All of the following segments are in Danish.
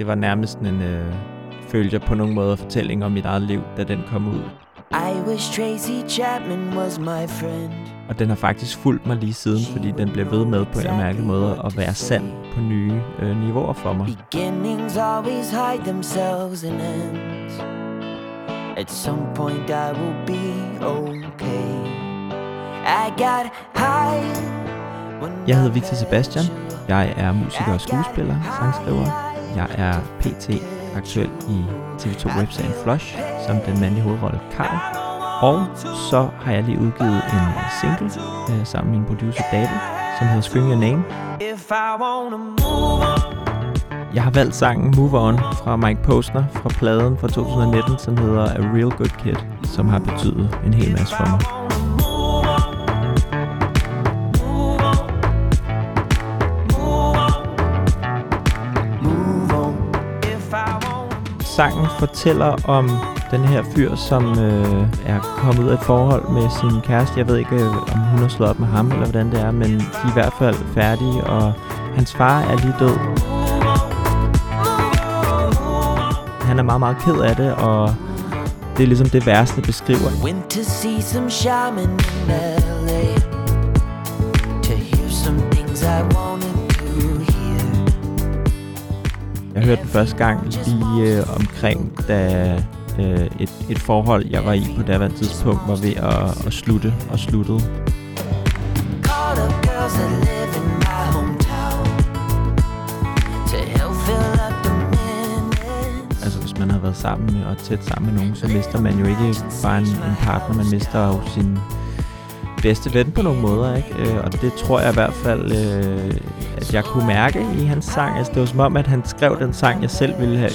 det var nærmest en øh, følger på nogen måde fortælling om mit eget liv, da den kom ud. I wish Tracy Chapman was my friend. Og den har faktisk fulgt mig lige siden, fordi den bliver ved med på en mærkelig måde at være sand på nye øh, niveauer for mig. Beginnings always hide themselves in ends. At some point I will be okay. I got high. Jeg hedder Victor Sebastian. Jeg er musiker og skuespiller, sangskriver. Jeg er pt. aktuel i TV2 webserien Flush som den mandlige hovedrolle Karl. Og så har jeg lige udgivet en single øh, sammen med min producer David, som hedder Scream Your Name. Jeg har valgt sangen Move On fra Mike Posner fra pladen fra 2019, som hedder A Real Good Kid, som har betydet en hel masse for mig. Sangen fortæller om den her fyr, som øh, er kommet ud af et forhold med sin kæreste. Jeg ved ikke, øh, om hun har slået op med ham, eller hvordan det er, men de er i hvert fald færdige, og hans far er lige død. Han er meget, meget ked af det, og det er ligesom det værste beskriver. Went to see some shaman in LA to hear some things I want. Jeg hørte den første gang lige øh, omkring, da øh, et, et forhold, jeg var i på daværende tidspunkt, var ved at, at slutte og sluttede. Altså hvis man har været sammen med og tæt sammen med nogen, så mister man jo ikke bare en, en partner, man mister jo sin bedste ven på nogle måder, ikke? Øh, og det tror jeg i hvert fald, øh, at jeg kunne mærke i hans sang. Altså det var som om, at han skrev den sang, jeg selv ville have,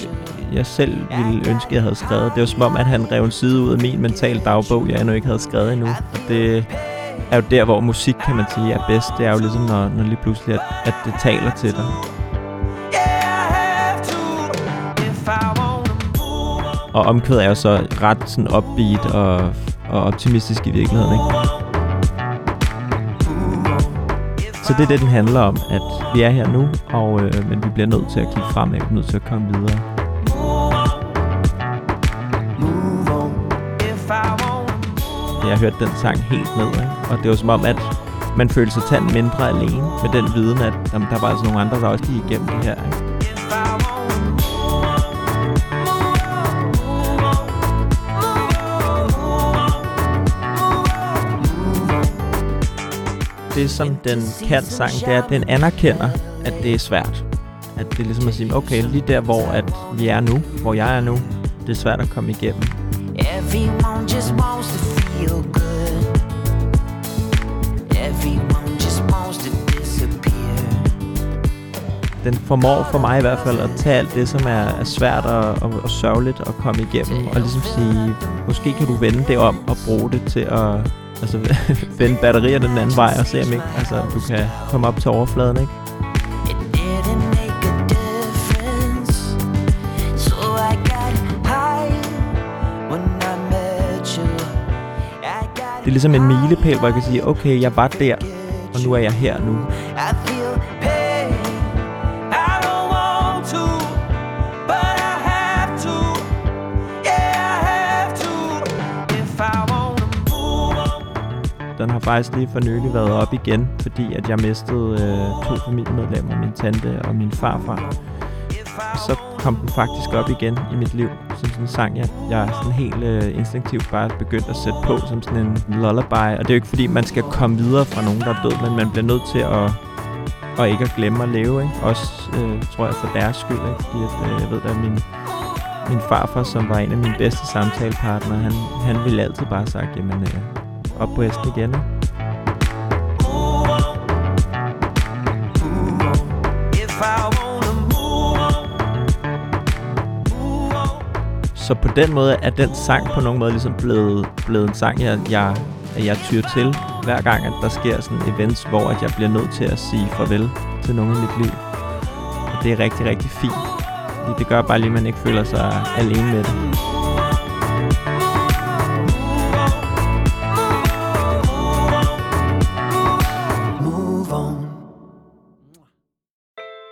jeg selv ville ønske, jeg havde skrevet. Det var som om, at han rev en side ud af min mentale dagbog, jeg endnu ikke havde skrevet endnu. Og det er jo der, hvor musik, kan man sige, er bedst. Det er jo ligesom, når, når lige pludselig, at, at det taler til dig. Og omkvædet er jo så ret sådan upbeat og, og optimistisk i virkeligheden, ikke? Så det er det, den handler om, at vi er her nu, og, øh, men vi bliver nødt til at kigge fremad, vi er nødt til at komme videre. Jeg hørte den sang helt ned, ikke? og det var som om, at man følte sig tand mindre alene med den viden, at jamen, der var altså nogle andre, der også gik igennem det her. Ikke? Det, som den kan sang, det er, at den anerkender, at det er svært. At det er ligesom at sige, okay, lige der, hvor at vi er nu, hvor jeg er nu, det er svært at komme igennem. Everyone just wants to feel good. Everyone just wants to disappear. den formår for mig i hvert fald at tage alt det, som er, er svært og, og, og sørgeligt at komme igennem, og ligesom sige, måske kan du vende det om og bruge det til at altså, vende batterier den anden vej og se om ikke, altså, du kan komme op til overfladen, ikke? It didn't make a difference. So I got high when I met you. I got Det er ligesom en milepæl, hvor jeg kan sige, okay, jeg var der, og nu er jeg her nu. I feel Den har faktisk lige for nylig været op igen, fordi at jeg mistede øh, to familiemedlemmer, min tante og min farfar. Så kom den faktisk op igen i mit liv, som sådan en sang, jeg, jeg sådan helt øh, instinktivt bare begyndte at sætte på som sådan en lullaby. Og det er jo ikke fordi, man skal komme videre fra nogen, der er død, men man bliver nødt til at, og ikke at glemme at leve. Ikke? Også, øh, tror jeg, for deres skyld. Ikke? Fordi at, øh, jeg ved, at min, min farfar, som var en af mine bedste samtalepartnere, han, han ville altid bare sagt, jamen, øh, op på hesten igen. If I wanna move on. Så på den måde er den sang på nogen måde ligesom blevet, blevet en sang, jeg, jeg, jeg tyr til hver gang, at der sker sådan events, hvor at jeg bliver nødt til at sige farvel til nogen i mit liv. Og det er rigtig, rigtig fint. Fordi det gør bare lige, at man ikke føler sig alene med det.